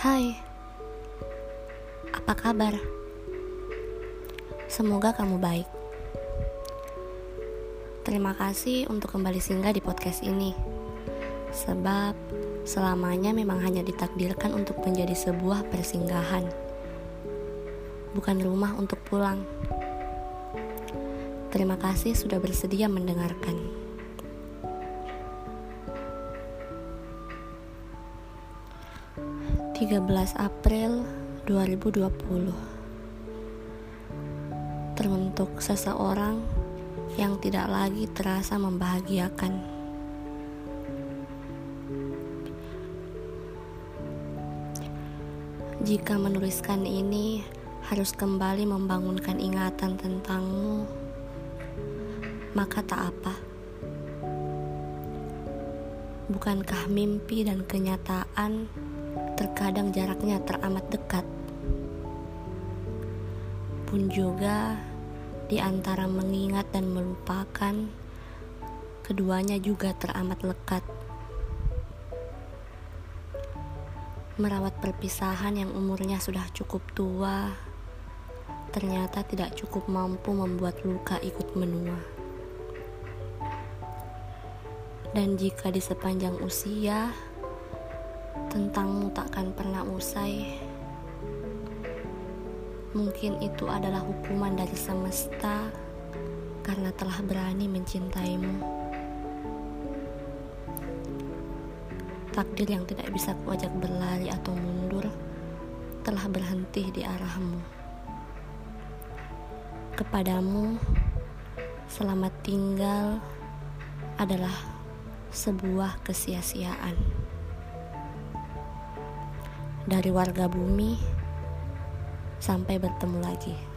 Hai, apa kabar? Semoga kamu baik. Terima kasih untuk kembali singgah di podcast ini, sebab selamanya memang hanya ditakdirkan untuk menjadi sebuah persinggahan, bukan rumah untuk pulang. Terima kasih sudah bersedia mendengarkan. 13 April 2020 Teruntuk seseorang yang tidak lagi terasa membahagiakan. Jika menuliskan ini harus kembali membangunkan ingatan tentangmu Maka tak apa. Bukankah mimpi dan kenyataan terkadang jaraknya teramat dekat. Pun juga di antara mengingat dan melupakan, keduanya juga teramat lekat. Merawat perpisahan yang umurnya sudah cukup tua, ternyata tidak cukup mampu membuat luka ikut menua. Dan jika di sepanjang usia, tentangmu takkan pernah usai. Mungkin itu adalah hukuman dari semesta karena telah berani mencintaimu. Takdir yang tidak bisa kuajak berlari atau mundur telah berhenti di arahmu. Kepadamu, selamat tinggal adalah sebuah kesia-siaan dari warga bumi. Sampai bertemu lagi.